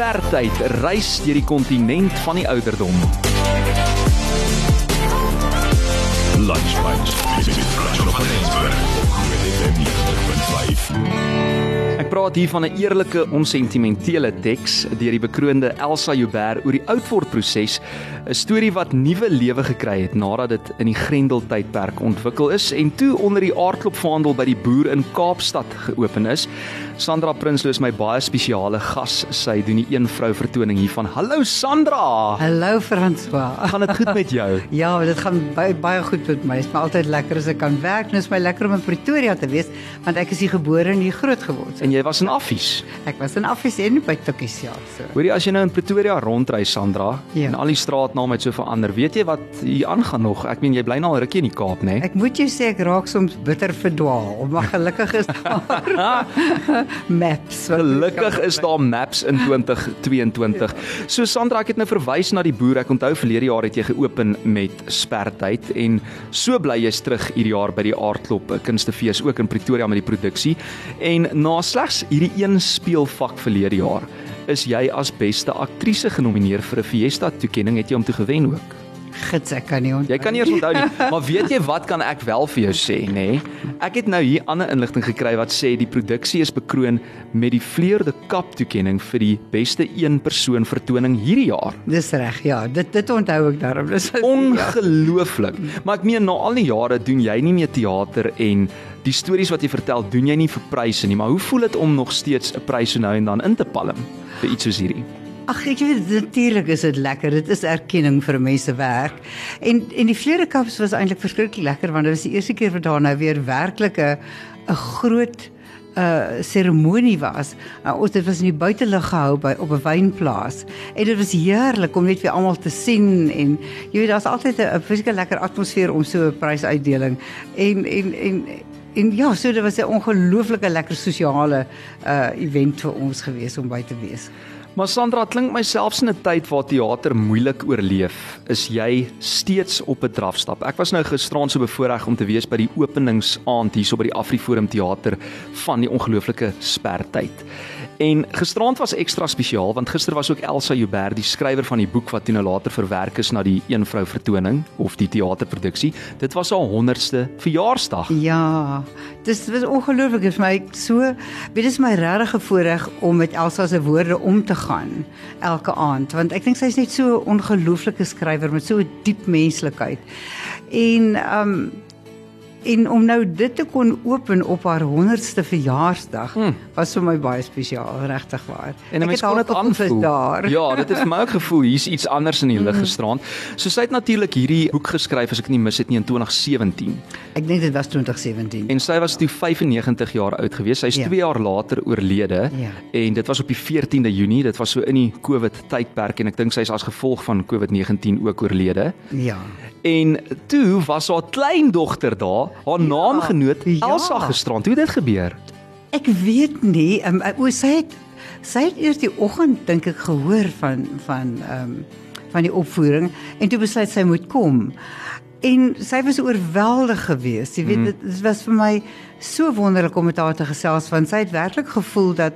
Spertyd reis deur die kontinent van die ouderdom. Lunchpunch. Ek praat hier van 'n eerlike, onsentimentele teks deur die bekroonde Elsa Joubert oor die oudwordproses, 'n storie wat nuwe lewe gekry het nadat dit in die Grendeltydperk ontwikkel is en toe onder die aardklopvaandel by die boer in Kaapstad geopen is. Sandra Prinsloo is my baie spesiale gas. Sy doen die een vrou vertoning hiervan. Hallo Sandra. Hallo François. Gaan dit goed met jou? Ja, dit gaan baie baie goed met my. Dit is my altyd lekker as ek kan werk. Dit is my lekker om in Pretoria te wees want ek is hier gebore en hier groot geword. En jy was in Affies. Ek was in Affies en by Tukkies ja. So. Hoorie as jy nou in Pretoria rondry Sandra Ja. en al die straatname het so verander. Weet jy wat hier aangaan nog? Ek meen jy bly nou al rukkie in die Kaap, né? Ek moet jou sê ek raak soms bitter verdwaal, maar gelukkig is daar maps. Gelukkig is daar maps in 2022. So Sandra, ek het nou verwys na die boer. Ek onthou verlede jaar het jy geopen met spertyd en so bly jy's terug hierdie jaar by die Aardklop Kunstefees ook in Pretoria met die produksie. En na slegs hierdie een speelvak verlede jaar is jy as beste aktrise genomineer vir 'n Fiesta toekenning. Het jy hom toe gewen ook? Gits ek kan nie onthou. Jy kan nie eers onthou nie, maar weet jy wat kan ek wel vir jou sê, nê? Nee? Ek het nou hier ander inligting gekry wat sê die produksie is bekroon met die Fleur de Cap toekenning vir die beste een persoon vertoning hierdie jaar. Dis reg. Ja, dit dit onthou ek daarom. Dis ja. Ongelooflik. Maar ek meen na al die jare doen jy nie meer teater en die stories wat jy vertel, doen jy nie vir pryse nie, maar hoe voel dit om nog steeds 'n prys so nou en dan in te palm vir iets soos hierdie? Ag ek weet natuurlik is dit lekker. Dit is erkenning vir mense werk. En en die Vleerekaps was eintlik verskriklik lekker want dit was die eerste keer wat daar nou weer werklik 'n 'n groot uh seremonie was. Uh, ons dit was in die buitelug gehou by op 'n wynplaas. En dit was heerlik om net weer almal te sien en jy weet daar's altyd 'n 'n verskeie lekker atmosfeer om so 'n prysuitdeling. En en en en ja, so dit was 'n ongelooflike lekker sosiale uh event vir ons gewees om by te wees. Maar Sandra, klink myselfs in 'n tyd waar teater moeilik oorleef, is jy steeds op 'n drafstap. Ek was nou gisterand so bevoorreg om te wees by die openingsaand hierso by die Afriforum teater van die ongelooflike spertyd. En gisterand was ekstra spesiaal want gister was ook Elsa Joubert, die skrywer van die boek wat toe nou later verwerk is na die een vrou vertoning of die teaterproduksie. Dit was haar 100ste verjaarsdag. Ja, dis was ongelooflik vir my so weet dit is my regte voorreg om met Elsa se woorde om te gaan elke aand want ek dink sy is net so 'n ongelooflike skrywer met so 'n diep menslikheid. En um en om nou dit te kon open op haar 100ste verjaarsdag Hmm. was vir my baie spesiaal, regtig waar. En 'n mens kon dit aanvoel. daar. Ja, dit het vir my gevoel hier's iets anders in die lig gestraand. So sy het natuurlik hierdie boek geskryf as ek nie mis het nie in 2017. Ek dink dit was 2017. En sy was toe 95 jaar oud gewees. Sy is Ja. 2 jaar later oorlede. Ja. En dit was op die 14de Junie. Dit was so in die COVID tydperk en ek dink sy is as gevolg van COVID-19 ook oorlede. ja. En toe was haar kleindogter daar, haar naamgenoot ja. Elsa gisterand. Hoe het dit gebeur? Ek weet nie, um, o sy het sy het eers die oggend dink ek gehoor van van ehm um, van die opvoering en toe besluit sy moet kom. En sy was oorweldig geweest. Jy weet Mhm. dit, dit was vir my so wonderlik om met haar te gesels want sy het werklik gevoel dat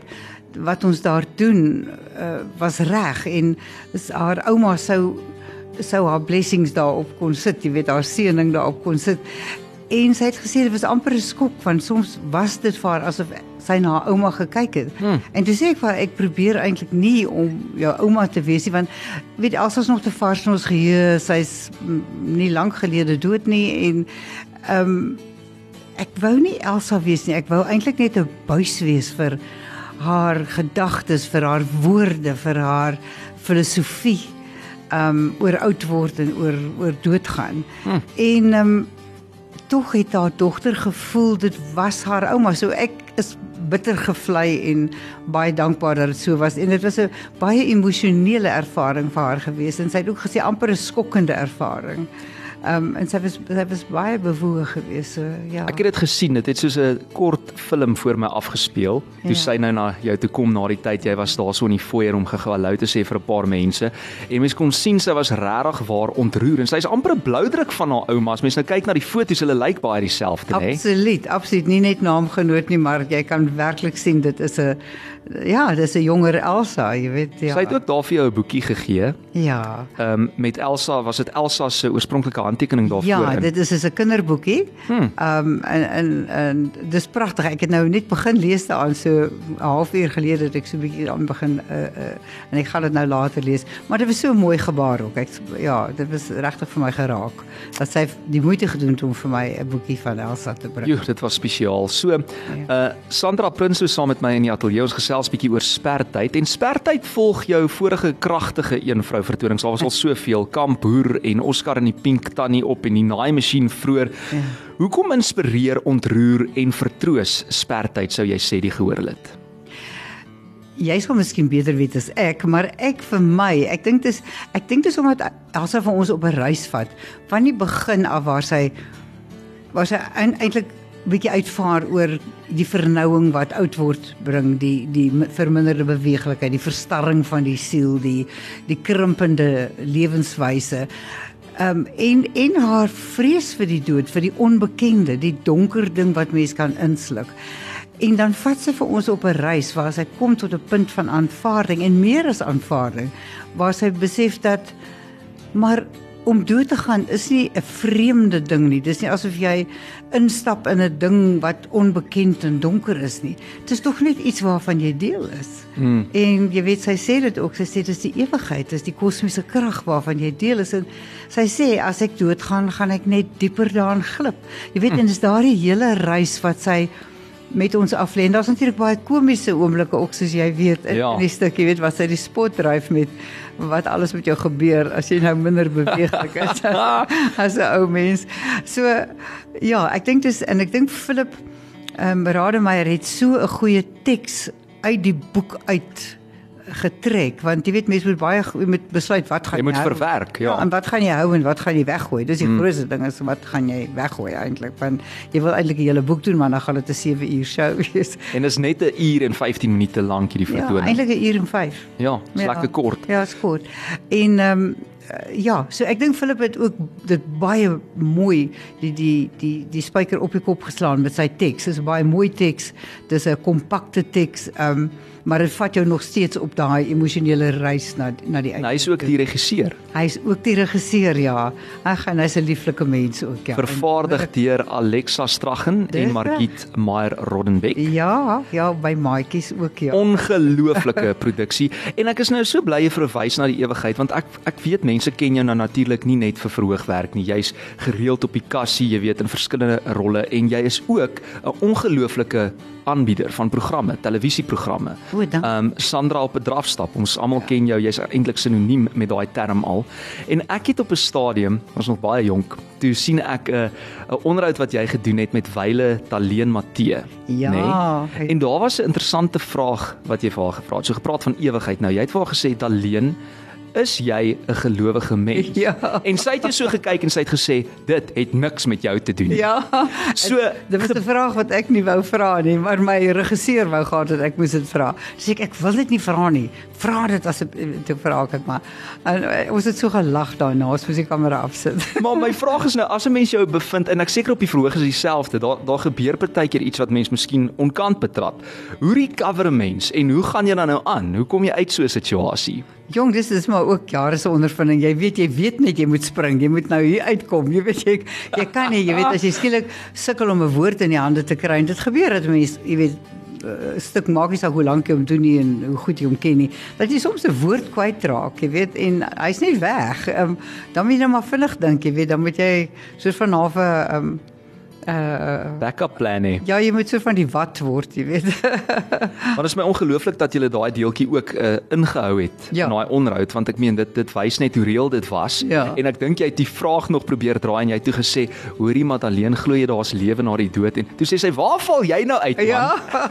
wat ons daar doen uh, was reg en haar ouma sou sou haar blessings daarop kon sit, jy weet haar seëning daarop kon sit. En sy het gesê dit was amper 'n skok want soms was dit vir haar asof sy na haar ouma gekyk het. Hmm. En toe sê ek vir haar ek probeer eintlik nie om jou ouma te wees nie want weet Elsa's nog te vars in ons geheue. Sy's nie lank gelede dood nie en ehm um, ek wou nie Elsa wees nie. Ek wou eintlik net 'n buis wees vir haar gedagtes, vir haar woorde, vir haar filosofie um oor oud word en oor oor doodgaan. Hmm. En um tog het haar dogter gevoel dit was haar ouma. So ek is bitter gevlei en baie dankbaar dat dit so was en dit was 'n baie emosionele ervaring vir haar gewees en sy het ook gesê amper 'n skokkende ervaring. Ehm um, en sy was sy was baie bewoog geweest. So, ja. Ek het dit gesien. Dit het soos 'n kort film voor my afgespeel. Toe ja. sy nou na jou toe kom na die tyd jy was daar so in die foyer om gehou hallo te sê vir 'n paar mense. En mens kon sien sy was regtig waar ontroer en sy's amper 'n bloudruk van haar ouma. As mens nou kyk na die foto's, hulle lyk baie dieselfde, hè? Absoluut, absoluut nie net naamgenoot nie, maar jy kan werklik sien dit is 'n ja, dis 'n jonger Elsa, jy weet ja. Sy het ook daar vir jou 'n boekie gegee. Ja. Ehm um, met Elsa, was dit Elsa se oorspronklike handtekening daarvoor? Ja, in? dit is 'n kinderboekie. Ehm um, en en en dis pragtig. Ek het nou net begin lees daaraan so 'n halfuur gelede dat ek so 'n bietjie aan begin uh, uh, en ek gaan dit nou later lees. Maar dit was so 'n mooi gebaar ook. Ek ja, dit was regtig vir my geraak. Dat sy die moeite gedoen het om vir my 'n boekie van Elsa te bring. Jo, dit was spesiaal. So, ja. uh Sandra Prinsloo saam met my in die ateljee ons gesels bietjie oor spertyd en spertyd volg jou vorige kragtige een vrou vertonings. Daar was al soveel Kamphoer en Oscar in die Pink Tannie op en die Naai masjien vroeër. Ja. Hoekom inspireer ontroer en vertroos spertyd sou jy sê die gehoorlid? Jy sou miskien beter weet as ek, maar ek vir my, ek dink dis ek dink dis omdat Elsa vir ons op 'n reis vat van die begin af waar sy waar sy eintlik bietjie uitvaar oor die vernouing wat oud word bring die die verminderde beweeglikheid die verstarring van die siel die die krimpende lewenswyse um, en en haar vrees vir die dood vir die onbekende die donker ding wat mens kan insluk. En dan vat sy vir ons op 'n reis waar sy kom tot 'n punt van aanvaarding en meer as aanvaarding waar sy besef dat maar om dood te gaan is nie 'n vreemde ding nie. Dis nie asof jy instap in 'n ding wat onbekend en donker is nie. Dit is tog net iets waarvan jy deel is. Hmm. En jy weet sy sê dit ook, sy sê dis die ewigheid, dis die kosmiese krag waarvan jy deel is en sy sê as ek doodgaan, gaan ek net dieper daarin glip. Jy weet hmm. en dis daardie hele reis wat sy met ons af lê. En daar's natuurlik baie komiese oomblikke ook soos jy weet in, ja. in die stuk, jy weet wat sy die spot dryf met wat alles met jou gebeur as jy nou minder beweeglik is as 'n ou mens. So ja, ek dink dis en ek dink Philip ehm um, Rademeier het so 'n goeie teks uit die boek uit getrek want jy weet mense moet baie jy moet besluit wat gaan jy moet verwerk ja. ja en wat gaan jy hou en wat gaan jy weggooi? Dis die hmm. grootste ding is wat gaan jy weggooi eintlik want jy wil eintlik 'n hele boek doen maar dan gaan dit 'n 7 uur show wees. En is net 'n uur en 15 minute lank hierdie ja, vertoning. ja eintlik 'n uur en 5 ja is ja, lekker kort. Ja is kort. En ehm um, ja, so ek dink Philip het ook dit baie mooi die die die die spyker op die kop geslaan met sy teks. Dit is 'n baie mooi teks. Dis 'n kompakte teks. Ehm um, maar dit vat jou nog steeds op daai emosionele reis na na die einde. Hy is ook die regisseur. Hy is ook die regisseur, ja. Hy gaan hy's 'n lieflike mens ook, ja. Vervaardig deur Alexa Straggen en Margit Meyer Roddenbeck. Ja, ja, by Maatjies ook, ja. Ongelooflike produksie en ek is nou so bly jy verwys na die ewigheid want ek ek weet mense ken jou nou natuurlik nie net vir verhoogwerk nie. Jy's gereeld op die kassie, jy weet in verskillende rolle en jy is ook 'n ongelooflike aanbieder van programme, televisieprogramme. Ehm um, Sandra op 'n drafstap. Ons almal ja. ken jou. Jy's eintlik sinoniem met daai term al. En ek het op 'n stadium, ons nog baie jonk, toe sien ek 'n 'n onderhoud wat jy gedoen het met Wyle Taleen Matee, ja? Nee? En daar was 'n interessante vraag wat jy vir haar gevra het. So gepraat van ewigheid. Nou jy het vir haar gesê Taleen is jy 'n gelowige mens? Ja. En sy het jou so gekyk en sy het gesê dit het niks met jou te doen nie. Ja. So dit was 'n vraag wat ek nie wou vra nie, maar my regisseur wou gehad het ek moes dit vra. Sê ek ek wil dit nie vra nie. Vra dit as ek vra ek maar. En eh, ons het so gelag daarna ons die kamera afsit. Maar my vraag is nou as 'n mens jou bevind en ek seker op die verhoog is dieselfde. Daar daar gebeur partykeer iets wat mens miskien onkant betrap. Hoe recover 'n mens en hoe gaan jy dan nou aan? Hoe kom jy uit so 'n situasie? Jong, dis is maar ook jare se ondervinding. Jy weet jy weet net jy moet spring. Jy moet nou hier uitkom. Jy weet jy jy kan nie, jy weet as jy skielik sukkel om 'n woord in die hande te kry. Dit gebeur dat mense, jy weet, 'n uh, stuk magies hoe lank jy hom doen nie en hoe goed jy hom ken nie. Dat jy soms 'n woord kwyt raak, jy weet, en hy's nie weg. Ehm um, dan moet jy net maar vinnig dink, jy weet, dan moet jy soos van half 'n ehm um, uh backup plan hê. Ja, jy moet so van die wat word, jy weet. maar dit is my ongelooflik dat jy daai deeltjie ook uh ingehou het ja. in daai onderhoud want ek meen dit dit wys net hoe reël dit was ja. en ek dink jy het die vraag nog probeer draai en jy het toe gesê hoorie maar alleen glo jy daar's lewe na die dood en toe sê sy waar val jy nou uit man? Ja.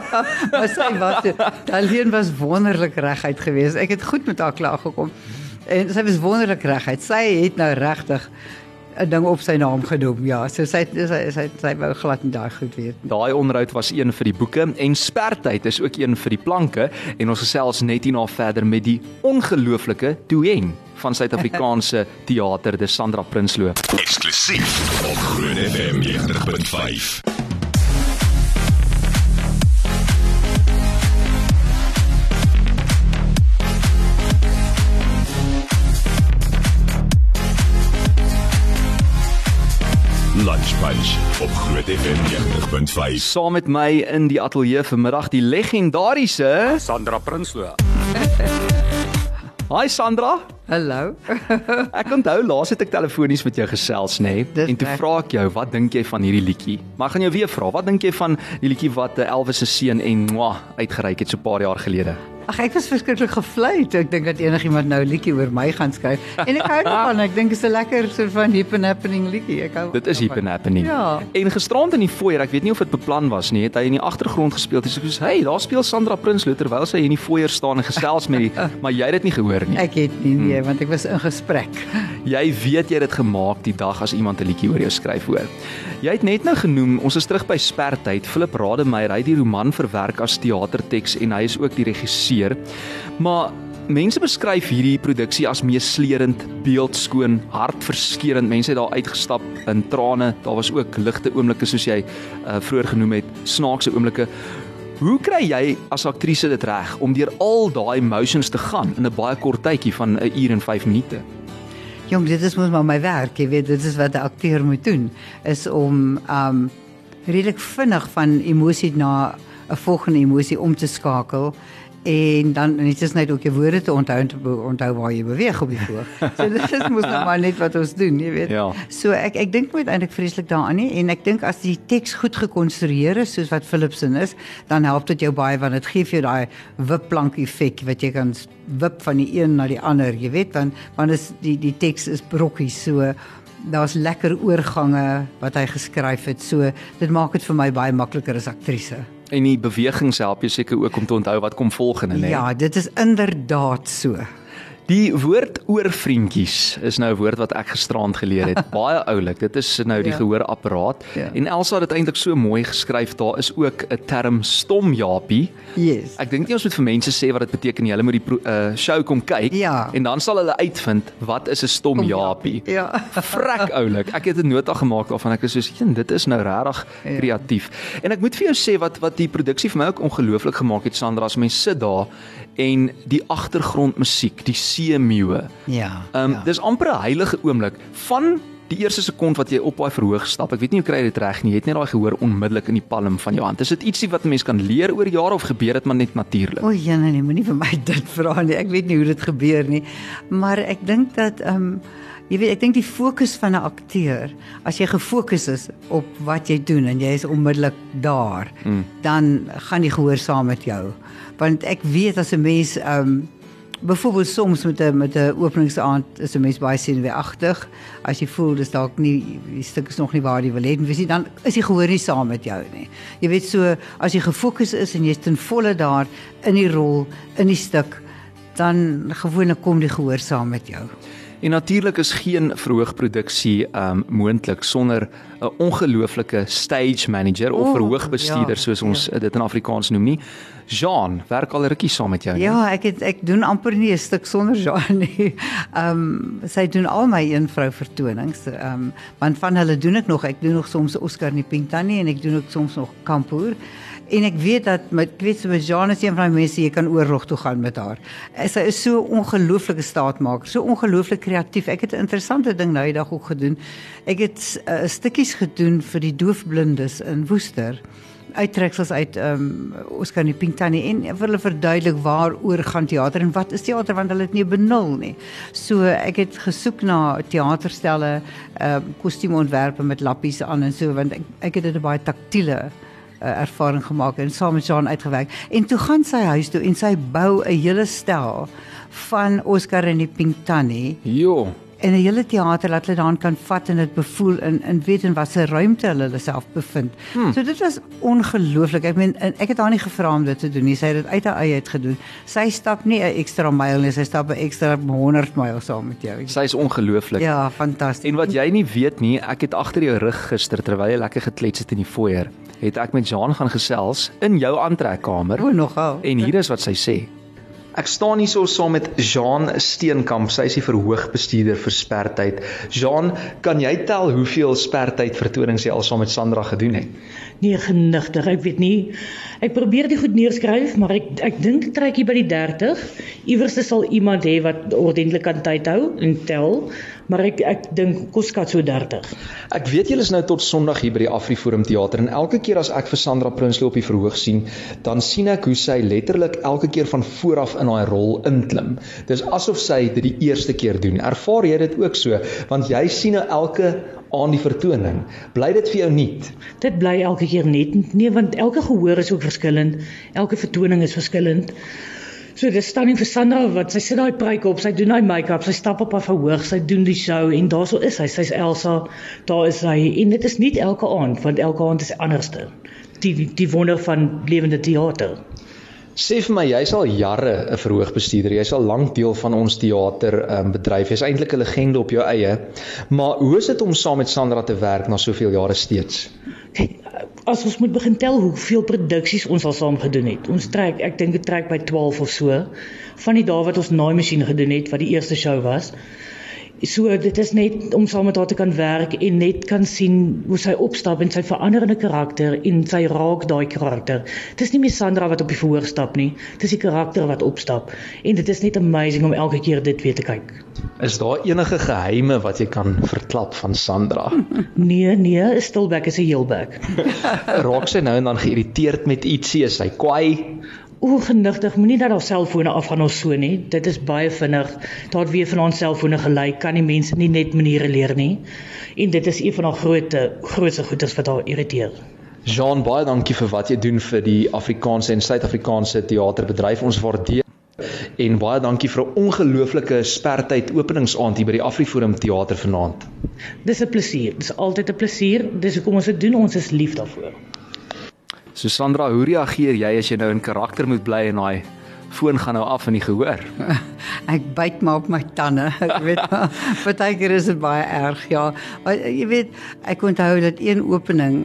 maar sy was alleen was wonderlik reguit geweest. Ek het goed met haar klaar gekom. En sy was wonderlik reguit. Sy het nou regtig 'n ding op sy naam genoem. Ja, so sy sy sy, sy wou glad nie daai goed weet nie. Daai onderhoud was een vir die boeke en spertyd is ook een vir die planke en ons gesels net hierna verder met die ongelooflike Tueng van Suid-Afrikaanse teater, dis Sandra Prinsloo. Eksklusief op Groen FM 90.5. Lunch Bunch op Groot FM 90.5. Saam met my in die ateljee vanmiddag die legendariese Sandra Prinsloo. Hi Sandra. Hallo. Ek onthou laas het ek telefonies met jou gesels nê nee? En toe vra ek jou wat dink jy van hierdie liedjie? Maar ek gaan jou weer vra, wat dink jy van die liedjie wat eh, Elvis se seun en Mwah uitgereik het so 'n paar jaar gelede? Ag ek was verskriklik gevlei ek dink dat enigiemand nou 'n liedjie oor my gaan skryf. En ek hou daarvan. Ek dink dit is 'n lekker soort van hip and happening liedjie. Ek hou Dit is hip and happening. Ja. En gisterand in die foyer, ek weet nie of dit beplan was nie, het hy in die agtergrond gespeel. Dis soos, "Hey, daar speel Sandra Prinsloo terwyl sy in die foyer staan en gesels met die, maar jy het dit nie gehoor nie. Ek het nie nee, want ek was in gesprek. Jy weet jy het dit gemaak die dag as iemand 'n liedjie oor jou skryf hoor. Jy het net nou genoem, ons is terug by Spertyd. Philip Rademeier, hy het die roman verwerk as teaterteks en hy is ook die regisseur. Maar mense beskryf hierdie produksie as meesleurend, beeldskoon, hartverskeurende. Mense het daar uitgestap in trane. Daar was ook ligte oomblikke soos jy uh, vroeër genoem het, snaakse oomblikke. Hoe kry jy as aktrise dit reg om deur al daai emotions te gaan in 'n baie kort tydjie van 'n uur en 5 minute? Jong, dit is mos maar my werk, jy weet, dit is wat 'n akteur moet doen, is om um redelik vinnig van emosie na 'n volgende emosie om te skakel en dan net is net ook jou woorde te onthou en te onthou waar jy beweeg op die voorg. So dit mos nou maar net wat ons doen, jy weet. Ja. So ek ek dink nooit eintlik vreeslik daaraan nie en ek dink as die teks goed gekonstrueer is soos wat Philipson is, dan help dit jou baie want dit gee vir jou daai wipplank effek wat jy kan wip van die een na die ander, jy weet, want want is die die teks is brokkies so daar's lekker oorgange wat hy geskryf het. So dit maak dit vir my baie makliker as aktrise. En die bewegings help jou seker ook om te onthou wat kom volgende, né? Ja, dit is inderdaad so. Die woord oorvriendjies is nou 'n woord wat ek gisterand geleer het. Baie oulik. Dit is nou die Ja. gehoorapparaat. Ja. En Elsa het dit eintlik so mooi geskryf. Daar is ook 'n term stomjapie. Yes. Ek dink nie ons moet vir mense sê wat dit beteken nie. Hulle moet die pro- uh, show kom kyk Ja. en dan sal hulle uitvind wat is 'n stomjapie. Ja. Vrek oulik. Ek het 'n nota gemaak daarvan. Ek is soos, "Jen, dit is nou regtig Ja. kreatief." En ek moet vir jou sê wat wat die produksie vir my ook ongelooflik gemaak het, Sandra, as mense sit daar en die agtergrondmusiek, die seemeeuwe. Ja. Ehm um, ja. dis amper 'n heilige oomblik van die eerste sekond wat jy op daai verhoog stap. Ek weet nie hoe kry jy dit reg nie. Jy het net daai gehoor onmiddellik in die palm van jou hand. Is dit ietsie wat 'n mens kan leer oor jare of gebeur dit maar net natuurlik? O, jene, nee, moenie vir my dit vra nie. Ek weet nie hoe dit gebeur nie. Maar ek dink dat ehm um, jy weet, ek dink die fokus van 'n akteur, as jy gefokus is op wat jy doen en jy is onmiddellik daar, mm. dan gaan die gehoor saam met jou. Want ek weet as 'n mens ehm um, Byvoorbeeld soms met 'n met 'n openingsaand is 'n mens baie senuweeagtig. As jy voel dis dalk nie die stuk is nog nie waar jy wil hê nie, dan is die gehoor nie saam met jou nie. Jy weet so as jy gefokus is en jy's ten volle daar in die rol, in die stuk, dan gewoonlik kom die gehoor saam met jou. En natuurlik is geen verhoogproduksie um, moontlik sonder 'n ongelooflike stage manager of verhoogbestuurder ja, soos ons ja. dit in Afrikaans noem nie. Jean, werk al rukkie saam met jou. nie? Ja, ek het ek doen amper nie 'n stuk sonder Jean nie. Um, sy doen al my een vrou vertonings. Um, want van hulle doen ek nog. Ek doen nog soms Oscar in die Pink Tannie en ek doen ook soms nog Kampoer. En ek weet dat met ek weet so Jean is een van die mense jy kan oorlog toe gaan met haar. Sy is so ongelooflike staatmaker, so ongelooflik kreatief. Ek het 'n interessante ding nou die dag ook gedoen. Ek het uh, stukkies gedoen vir die doofblindes in Woester uittreksels uit ehm um, Oscar die Pink Tannie en vir hulle verduidelik waaroor gaan teater en wat is teater want hulle het nie benul nie. So ek het gesoek na teaterstelle, ehm um, kostuumontwerpe met lappies aan en so want ek, ek het dit baie taktiele uh, ervaring gemaak en saam met Jean uitgewerk. En toe gaan sy huis toe en sy bou 'n hele stel van Oscar en die Pink Tannie Jo. En 'n hele teater laat hulle daan kan vat en dit bevoel in in weet in watter ruimte hulle hulle self bevind. Hmm. So dit was ongelooflik. Ek meen ek het haar nie gevra om dit te doen nie. Sy het dit uit haar eie uit gedoen. Sy stap nie 'n ekstra myl nie, sy stap 'n ekstra 100 myl saam met jou. Sy is ongelooflik. Ja, fantasties. En wat jy nie weet nie, ek het agter jou rug gister terwyl jy lekker geklets het in die foyer, het ek met Jean gaan gesels in jou aantrekkamer. O, nogal. En hier is wat sy sê. Ek staan hier so saam met Jean Steenkamp, sy is die verhoogbestuurder vir Spertyd. Jean, kan jy tel hoeveel Spertyd vertonings jy al saam met Sandra gedoen het? Nee, genigtig, ek weet nie. Ek probeer dit goed neerskryf, maar ek ek dink ek trek hier by die 30. Iewers sal iemand hê wat ordentlik kan tyd hou en tel, maar ek ek dink kos skat so 30. Ek weet julle is nou tot Sondag hier by die Afriforum teater en elke keer as ek vir Sandra Prinsloo op die verhoog sien, dan sien ek hoe sy letterlik elke keer van voor af in daai rol inklim. Dis asof sy dit die eerste keer doen. Ervaar jy dit ook so? Want jy sien nou elke aan die vertoning. Bly dit vir jou nuut? Dit bly elke keer net nee want elke gehoor is ook verskillend. Elke vertoning is verskillend. So dis stunning vir Sandra wat sy sit daai pruik op, sy doen daai make-up, sy stap op haar verhoog, sy doen die show en daarso is sy. Sy's Elsa. Daar is sy en dit is nie elke aand want elke aand is anderste. Die die wonder van lewende teater. Sê vir my, jy's al jare 'n verhoogbestuurder. Jy's al lank deel van ons teater um, bedryf. Jy's eintlik 'n legende op jou eie. Maar hoe is dit om saam met Sandra te werk na soveel jare steeds? As ons moet begin tel hoeveel produksies ons al saam gedoen het. Ons trek, ek dink dit trek by 12 of so. Van die dae wat ons naai masjien gedoen het wat die eerste show was. So dit is net om saam met haar te kan werk en net kan sien hoe sy opstap en sy veranderende karakter en sy raak daai karakter. Dit is nie meer Sandra wat op die verhoog stap nie. Dit is die karakter wat opstap en dit is net amazing om elke keer dit weer te kyk. Is daar enige geheime wat jy kan verklap van Sandra? Nee, nee, stilbek is 'n heelbek. raak sy nou en dan geïrriteerd met ietsie, is sy kwaai? Ongenigtig, moenie dat haar selfone afgaan of so nie. Dit is baie vinnig. Daar weer van ons selfone gelei, kan die mense nie net maniere leer nie. En dit is een van haar groot grootste goeders wat haar irriteer. Jean, baie dankie vir wat jy doen vir die Afrikaanse en Suid-Afrikaanse teaterbedryf. Ons waardeer en baie dankie vir 'n ongelooflike spertyd openingsaand hier by die Afriforum teater vanaand. Dis 'n plesier. Dis altyd 'n plesier. Dis hoekom ons dit doen. Ons is lief daarvoor. So Sandra, hoe reageer jy as jy nou in karakter moet bly en daai foon gaan nou af in die gehoor? ek byt maar op my tande. Ek weet partykeer is dit baie erg, ja. Maar jy weet, ek onthou dat een opening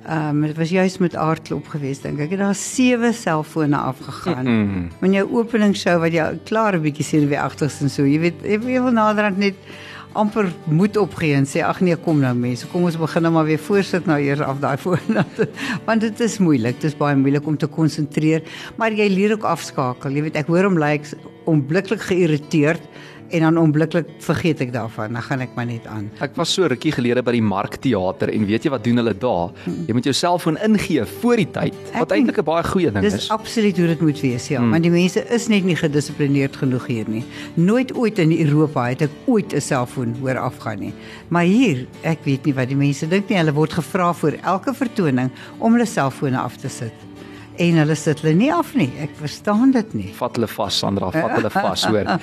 Ehm um, dit was juist met aardklop geweest dink ek. Daar sewe selfone afgegaan. Mm -hmm. Wanneer jou opening show wat jy klaar 'n bietjie sien weer agters en so. Jy weet, jy wil naderhand net amper moed opgee en sê ag nee kom nou mense kom ons begin nou maar weer voorsit nou eers af daai voor want dit is moeilik dit is baie moeilik om te konsentreer maar jy leer ook afskakel. Jy weet ek hoor hom lyk like, onblikklik geïrriteerd en dan onmiddellik vergeet ek daarvan. Dan gaan ek maar net aan. Ek was so rukkie gelede by die Markteater en weet jy wat doen hulle daar? Jy moet jou selfoon ingee voor die tyd. Wat eintlik 'n baie goeie ding dis is. Dis absoluut hoe dit moet wees, ja. Hmm. Want die mense is net nie gedissiplineerd genoeg hier nie. Nooit ooit in Europa het ek ooit 'n selfoon hoor afgaan nie. Maar hier, ek weet nie wat die mense dink nie. Hulle word gevra vir elke vertoning om hulle selfone af te sit en hulle sit hulle nie af nie. Ek verstaan dit nie. Vat hulle vas Sandra, vat hulle vas hoor.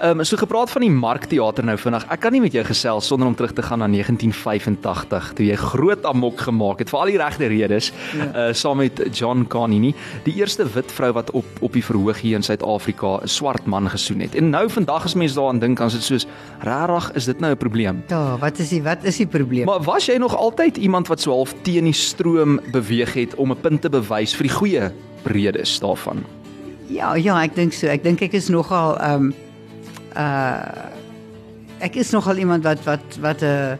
Ehm um, so gepraat van die Markteater nou vinnig. Ek kan nie met jou gesels sonder om terug te gaan na 1985 toe jy groot amok gemaak het vir al die regte redes ja. uh saam met John Carney nie. Die eerste wit vrou wat op op die verhoog hier in Suid-Afrika 'n swart man gesoen het. En nou vandag as mense daaraan dink, dan is dit soos regtig is dit nou 'n probleem. Ja, wat is die wat is die probleem? Maar was jy nog altyd iemand wat so half teen die stroom beweeg het om 'n punt te bewys vir die goeie redes daarvan. Ja, ja, ek dink so. Ek dink ek is nogal ehm um, uh ek is nogal iemand wat wat wat 'n uh,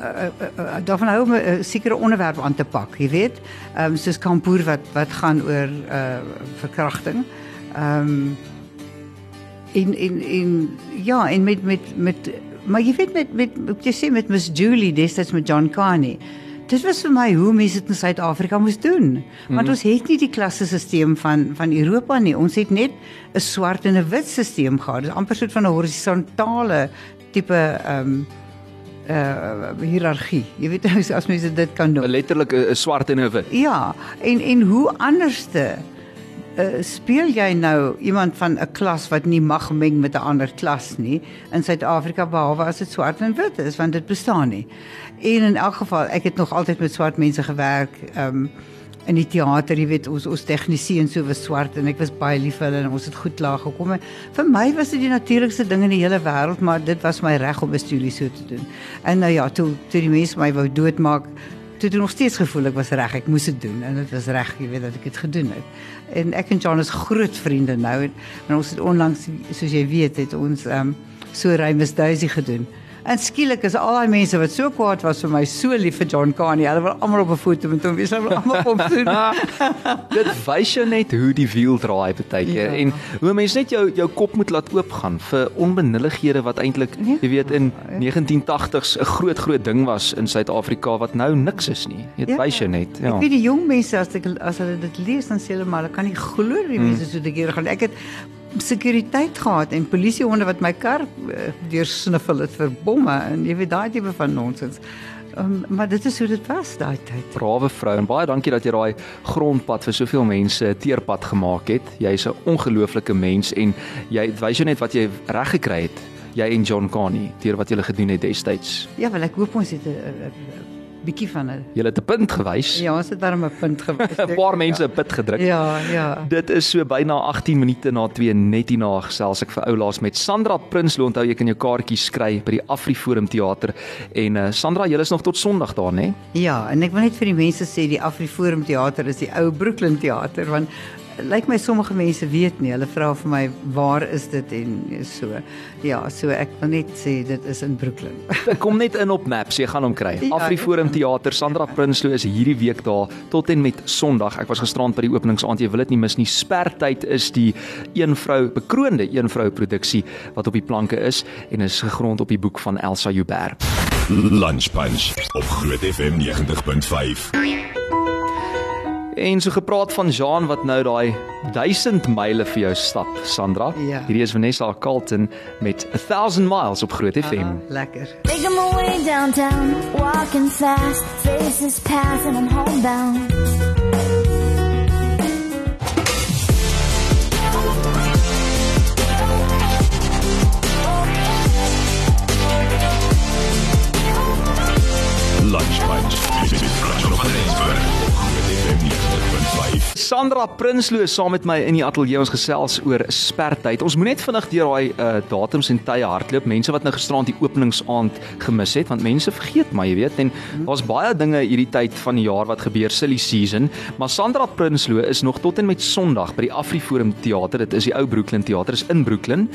uh, uh, uh, daarvan hou om 'n sekere onderwerp aan te pak, jy weet. Ehm um, soos kampoer wat wat gaan oor uh verkrachting. Ehm um, in in in ja, en met met met maar jy weet met met jy sê met Miss Julie destyds met John Carney dit was vir my hoe mense dit in Suid-Afrika moes doen. Want mm. ons het nie die klassesisteem van van Europa nie. Ons het net 'n swart en 'n wit stelsel gehad. Dit is amper soort van 'n horisontale tipe ehm um, uh hiërargie. Jy weet as mense dit kan doen. Letterlik 'n swart en 'n wit. Ja, en en hoe anderste uh, speel jy nou iemand van 'n klas wat nie mag meng met 'n ander klas nie in Suid-Afrika behalwe as dit swart en wit is want dit bestaan nie. En in elk geval, ek het nog altyd met swart mense gewerk. Ehm um, in die teater, jy weet, ons ons tegnisie en so was swart en ek was baie lief vir hulle en ons het goed laag gekom. Vir my was dit die natuurlikste ding in die hele wêreld, maar dit was my reg om 'n studie so te doen. En nou ja, toe toe die mense my wou doodmaak, toe het ek nog steeds gevoel ek was reg, ek moes dit doen en dit was reg, jy weet dat ek dit gedoen het. En ek en John is groot vriende nou en, en ons het onlangs soos jy weet, het ons ehm um, so Rhymes Daisy gedoen. En skielik is al daai mense wat so kwaad was vir my so lief vir John Carney. Hulle wil almal op 'n foto met hom wees. Hulle wil almal kom sien. Dit wys jou net hoe die wiel draai baie keer ja. en hoe mense net jou jou kop moet laat oopgaan vir onbenullighede wat eintlik ja. jy weet in 1980s 'n groot groot ding was in Suid-Afrika wat nou niks is nie. Dit ja. wys jou net. Ja. Ek weet die jong mense as ek as hulle dit lees dan sê hulle maar hulle kan nie glo die mense mm. so te keer gaan. Ek het sekuriteit gehad en polisiehonde wat my kar uh, deursniffel het vir bomme en jy weet daai tipe van nonsens. Um, maar dit is hoe dit was daai tyd. Brawe vrou en baie dankie dat jy daai grondpad vir soveel mense teerpad gemaak het. Jy's 'n ongelooflike mens en jy wys jou net wat jy reg gekry het. Jy en John Carney, deur wat julle gedoen het destyds. Ja, wel ek hoop ons het 'n bietjie van 'n Jy het 'n punt gewys. Ja, ons het darm 'n punt gewys. 'n Paar mense 'n ja. punt gedruk. Ja, ja. Dit is so byna 18 minute na 2 net hierna gesels ek vir oulaas met Sandra Prinsloo. Onthou jy kan jou kaartjies kry by die Afriforum teater en uh, Sandra, jy is nog tot Sondag daar, né? Ja, en ek wil net vir die mense sê die Afriforum teater is die ou Brooklyn teater want lyk my sommige mense weet nie. Hulle vra vir my waar is dit en so. Ja, so ek wil net sê dit is in Brooklyn. Kom net in op Maps, jy gaan hom kry. Ja, Afriforum Theater, Sandra Prinsloo is hierdie week daar tot en met Sondag. Ek was gisterand by die openingsaand. Jy wil dit nie mis nie. Spertyd is die een vrou bekroonde een vrou produksie wat op die planke is en is gegrond op die boek van Elsa Joubert. Lunch Punch op Groot FM 90.5. En so gepraat van Jean wat nou daai 1000 myle vir jou stap, Sandra. Ja. Hierdie is Vanessa Carlton met 1000 miles op Groot FM. Ah, lekker. Making my way downtown, walking fast, faces pass and I'm homebound. Lunch Punch. Dit is Crunch op Johannesburg. 5. Sandra Prinsloo saam met my in die ateljee ons gesels oor spertyd. Ons moet net vinnig deur daai uh, datums en tye hardloop. Mense wat nou gisteraand die openingsaand gemis het, want mense vergeet maar, jy weet, en mhm. daar's baie dinge hierdie tyd van die jaar wat gebeur, silly season, maar Sandra Prinsloo is nog tot en met Sondag by die Afriforum teater. Dit is die ou Brooklyn teater is in Brooklyn.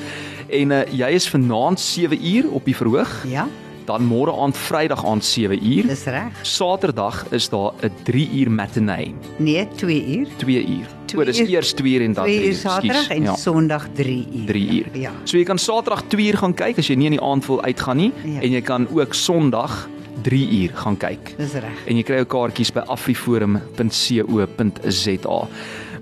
En uh, jy is vanaand 7uur op die verhoog. Ja dan môre aand Vrydag aand 7 uur. Dis reg. Saterdag is daar 'n 3 uur matinee. Nee, 2 uur. 2 uur. O, dis eers 2 uur en dan 3 uur. Saterdag en ja. Sondag 3 uur. 3 uur. Ja. So jy kan Saterdag 2 uur gaan kyk as jy nie in die aand wil uitgaan nie ja. en jy kan ook Sondag 3 uur gaan kyk. Dis reg. En jy kry jou kaartjies by afriforum.co.za.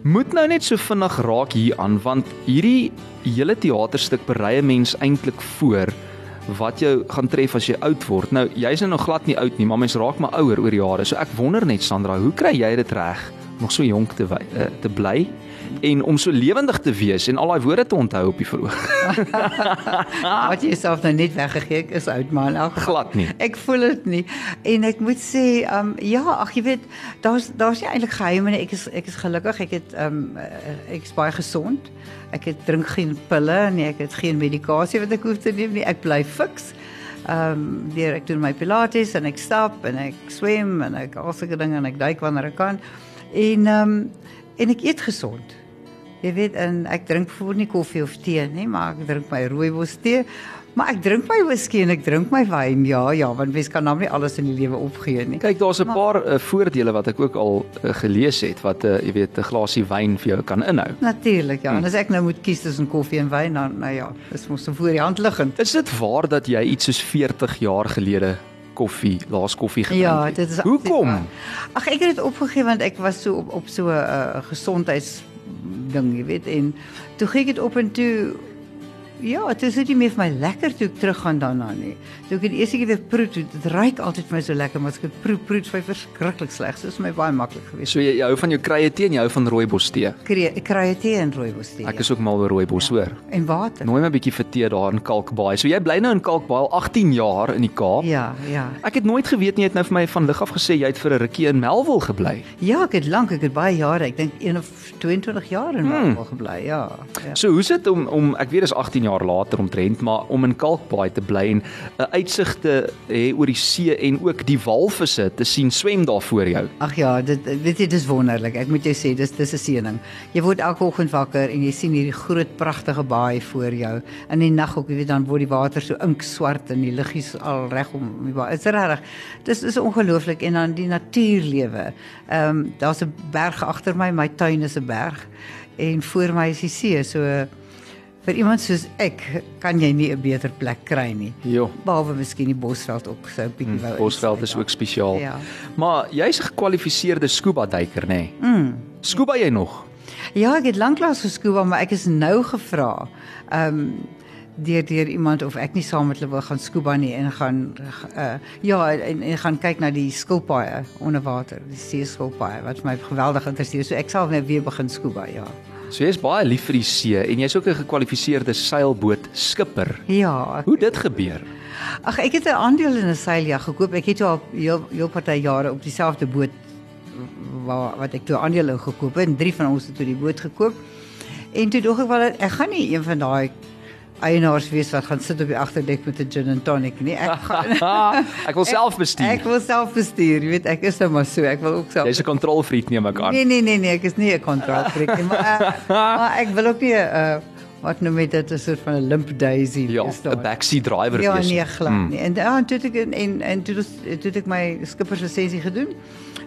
Moet nou net so vinnig raak hier aan want hierdie hele teaterstuk berei 'n mens eintlik voor wat jou gaan tref as jy oud word. Nou, jy's nou nog glad nie oud nie, maar mens raak maar ouer oor jare. So ek wonder net Sandra, hoe kry jy dit reg om nog so jonk te uh, te bly en om so lewendig te wees en al daai woorde te onthou op die verhoog? wat jy self nou net weggegee het is oud man. Elk glad nie. Ek voel dit nie. En ek moet sê, ehm um, ja, ag jy weet, daar's daar's nie eintlik geheime nie. Ek is ek is gelukkig. Ek het ehm um, ek is baie gesond. Ek het drink geen pille nie, ek het geen medikasie wat ek hoef te neem nie. Ek bly fiks. Ehm um, deur ek doen my pilates en ek stap en ek swem en ek al sulke dinge en ek duik wanneer ek kan. En ehm um, en ek eet gesond. Jy weet en ek drink voor nie koffie of tee nie, maar ek drink my rooibos tee. Maar ek drink my whisky en ek drink my wyn. Ja, ja, want mens kan nou nie alles in die lewe opgee nie. Kyk, daar's 'n paar uh, voordele wat ek ook al uh, gelees het wat 'n uh, jy weet 'n glasie wyn vir jou kan inhou. Natuurlik, ja. Hmm. En as ek nou moet kies tussen koffie en wyn, dan nou ja, is mos voor die hand liggend. Is dit waar dat jy iets soos 40 jaar gelede koffie, laas koffie gedrink ja, het? Ja, dit is Hoekom? Ag, ek het dit opgegee want ek was so op op so 'n uh, gesondheids ding, jy weet, en toe gee ek dit op en toe ja, dit is nie meer vir my lekker toe ek teruggaan daarna nie. Toe ek die eerste keer weer proe, dit ruik altyd vir my so lekker, maar as ek dit proe, proe vir verskriklik sleg. So is my baie maklik geweest. So jy, jy hou van jou krye tee en jy hou van rooibos tee. Krye tee en rooibos tee. Ek is ook mal oor rooibos, hoor. en water. Nooi my 'n bietjie vir tee daar in Kalkbaai. So jy bly nou in Kalkbaai al 18 jaar in die Kaap. Ja, ja. Ek het nooit geweet nie jy het nou vir my van lig af gesê jy het vir 'n rukkie in Melville gebly. Ja, ek het lank, ek het baie jare, ek dink 1 of 22 jaar in Hmm. Marble gebly. Ja. ja. So hoe's dit om om ek weet dis 18 jaar later omtrent, maar om in Kalkbaai te bly en 'n uitsig te hê oor die see en ook die walvisse te sien swem daar voor jou. Ag ja, dit weet jy dis wonderlik. Ek moet jou sê dis dis 'n seëning. Jy word elke oggend wakker en jy sien hierdie groot pragtige baai voor jou. In die nag ook, jy weet dan word die water so inkswart en die liggies al reg om die baai. Dit's regtig. Dis is ongelooflik en dan die natuurlewe. Ehm um, daar's 'n berg agter my, my tuin is 'n berg en voor my is die see. So vir iemand soos ek kan jy nie 'n beter plek kry nie. Jo. Behalwe miskien die Bosveld ook so 'n bietjie wou. Hmm, Bosveld is ook spesiaal. Ja. Maar jy's 'n gekwalifiseerde scuba duiker, nê? Nee? Mm. Scuba jy nog? Ja, ek het lanklaas geskuba, maar ek is nou gevra. Ehm um, deur deur iemand of ek nie saam met hulle wil gaan scuba nie en gaan uh ja en, en gaan kyk na die skilpaaie onder water, die see skilpaaie wat my geweldig interesseer. So ek sal nou weer begin scuba, ja. So jy's baie lief vir die see en jy's ook 'n gekwalifiseerde seilboot skipper. Ja, ek, Hoe dit gebeur? ag ek het 'n aandeel in 'n seiljag gekoop. Ek het al heel heel party jare op dieselfde boot waar wat ek toe in gekoop het en drie van ons het toe die boot gekoop. En toe dog ek wel ek gaan nie een van daai eienaars wees wat gaan sit op die agterdek met 'n gin and tonic nie. Ek gaan ek wil self bestuur. Ek wil self bestuur, jy weet, ek is nou maar so. Ek wil ook self Jy's 'n kontrolfreak neem ek aan. Nee nee nee nee, ek is nie 'n kontrolfreak nie, maar, uh, maar ek wil ook nie 'n uh, wat noem jy dit 'n soort van 'n limp daisy Ja, 'n daar. backseat driver Ja, wees. nee, glad Hmm. nie. En ja, toe het ek en en, toe het ek my skipperslisensie gedoen.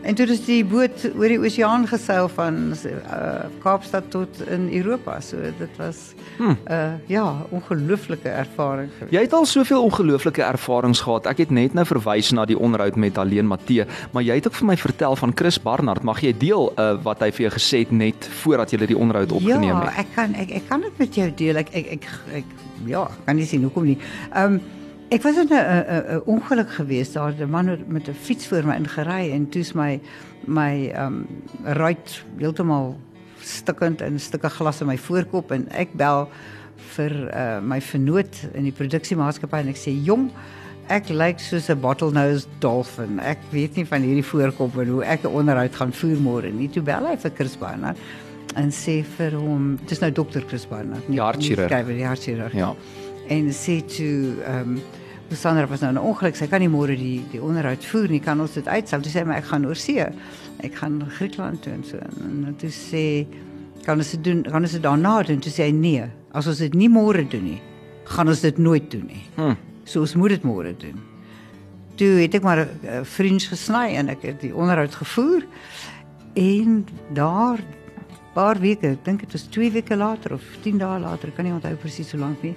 En toe is die boot oor die oseaan geseil van uh, Kaapstad tot in Europa. So dit was Hmm. uh ja, ongelooflike ervaring. geweest. Jy het al soveel ongelooflike ervarings gehad. Ek het net nou verwys na die onderhoud met Alleen Matthee, maar jy het ook vir my vertel van Chris Barnard. Mag jy deel uh, wat hy vir jou gesê het net voordat jy die onderhoud opgeneem ja, het? ek kan ek ek kan dit met jou deel. Ek ek ek, ek ja, kan nie sien hoekom nie. Ehm um, ek was in 'n ongeluk geweest daar 'n man het met 'n fiets voor my ingery en toe's my my ehm um, ruit heeltemal stukkend en stukke glas in my voorkop en ek bel vir uh, my vernoot in die produksiemaatskappy en ek sê jong Ek lyk soos 'n bottlenose dolphin. Ek weet nie van hierdie voorkop en hoe ek 'n onderhoud gaan voer môre nie. Toe bel hy vir Chris Barnard en sê vir hom, dis nou dokter Chris Barnard, Die hartchirurg. die hartchirurg. Ja. En sê toe ehm um, Sandra was nou 'n ongeluk, sy kan nie môre die die onderhoud voer nie, kan ons dit uitstel? Toe sê maar ek gaan oor see. Ek gaan Griekland toe en so. En, toe sê kan ons dit doen? Kan ons dit daarna doen? Toe sê hy nee, as ons dit nie môre doen nie, gaan ons dit nooit doen nie. Hm. So ons moet dit môre doen. Toe het ek maar 'n uh, vriend gesny en ek het die onderhoud gevoer en daar paar weke, ek dink dit was 2 weke later of 10 dae later, kan nie onthou presies hoe lank nie,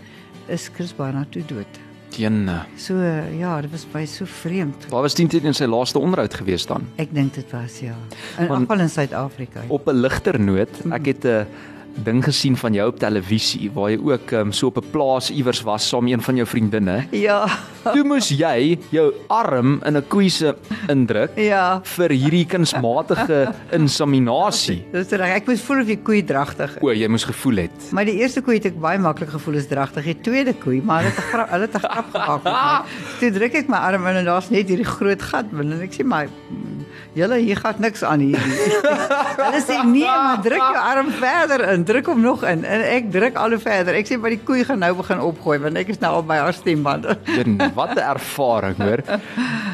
is Chris Barnard toe dood. Teen uh, So uh, ja, dit was baie so vreemd. Waar was dit in sy laaste onderhoud gewees dan? Ek dink dit was ja. In afval in Suid-Afrika. Op 'n ligter noot, ek het 'n ding gesien van jou op televisie waar jy ook um, so op 'n plaas iewers was saam met een van jou vriendinne. Ja. Toe moes jy jou arm in 'n koei se indruk Ja. vir hierdie kunsmatige inseminasie. Dis reg. Ek moes voel of die koei dragtig is. O, jy moes gevoel het. Maar die eerste koei het ek baie maklik gevoel is dragtig. Die tweede koei, maar hulle het 'n grap, hulle het 'n grap gemaak met my. Toe druk ek my arm in en daar's net hierdie groot gat binne en ek sê maar mm, julle hier gaan niks aan hier nie. hulle sê nee, maar druk jou arm verder in, druk hom nog in en ek druk al hoe verder. Ek sê maar die koei gaan nou begin opgooi want ek is nou al by haar stembande. Een, wat 'n ervaring, hoor.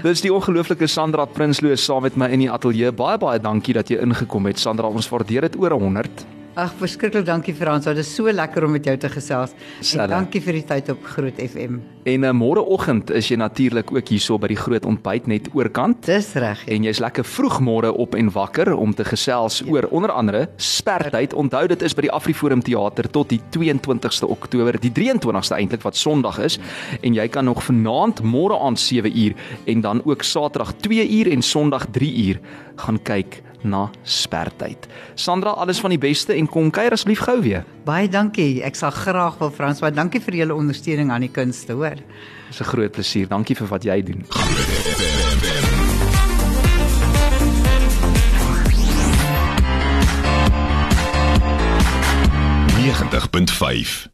Dis die ongelooflike Sandra Prinsloo saam met my in die ateljee. Baie baie dankie dat jy ingekom het Sandra. Ons waardeer dit oor 100. Ag, verskriklik dankie Frans. Dit is so lekker om met jou te gesels. Selfe. En dankie vir die tyd op Groot FM. En uh, môreoggend is jy natuurlik ook hierso by die groot ontbyt net oorkant. Dis reg. En jy's lekker vroeg môre op en wakker om te gesels ja. oor onder andere spertyd. Onthou dit is by die Afriforum Theater tot die 22ste Oktober, die 23ste eintlik wat Sondag is. En jy kan nog vanaand môre aand 7uur en dan ook Saterdag 2uur en Sondag 3uur gaan kyk na spertyd. Sandra, alles van die beste en kom kuier asseblief gou weer. Baie dankie. Ek sal graag wil Frans, baie dankie vir julle ondersteuning aan die kunste, hoor. Dis 'n groot plesier. Dankie vir wat jy doen. Groot FM. 90.5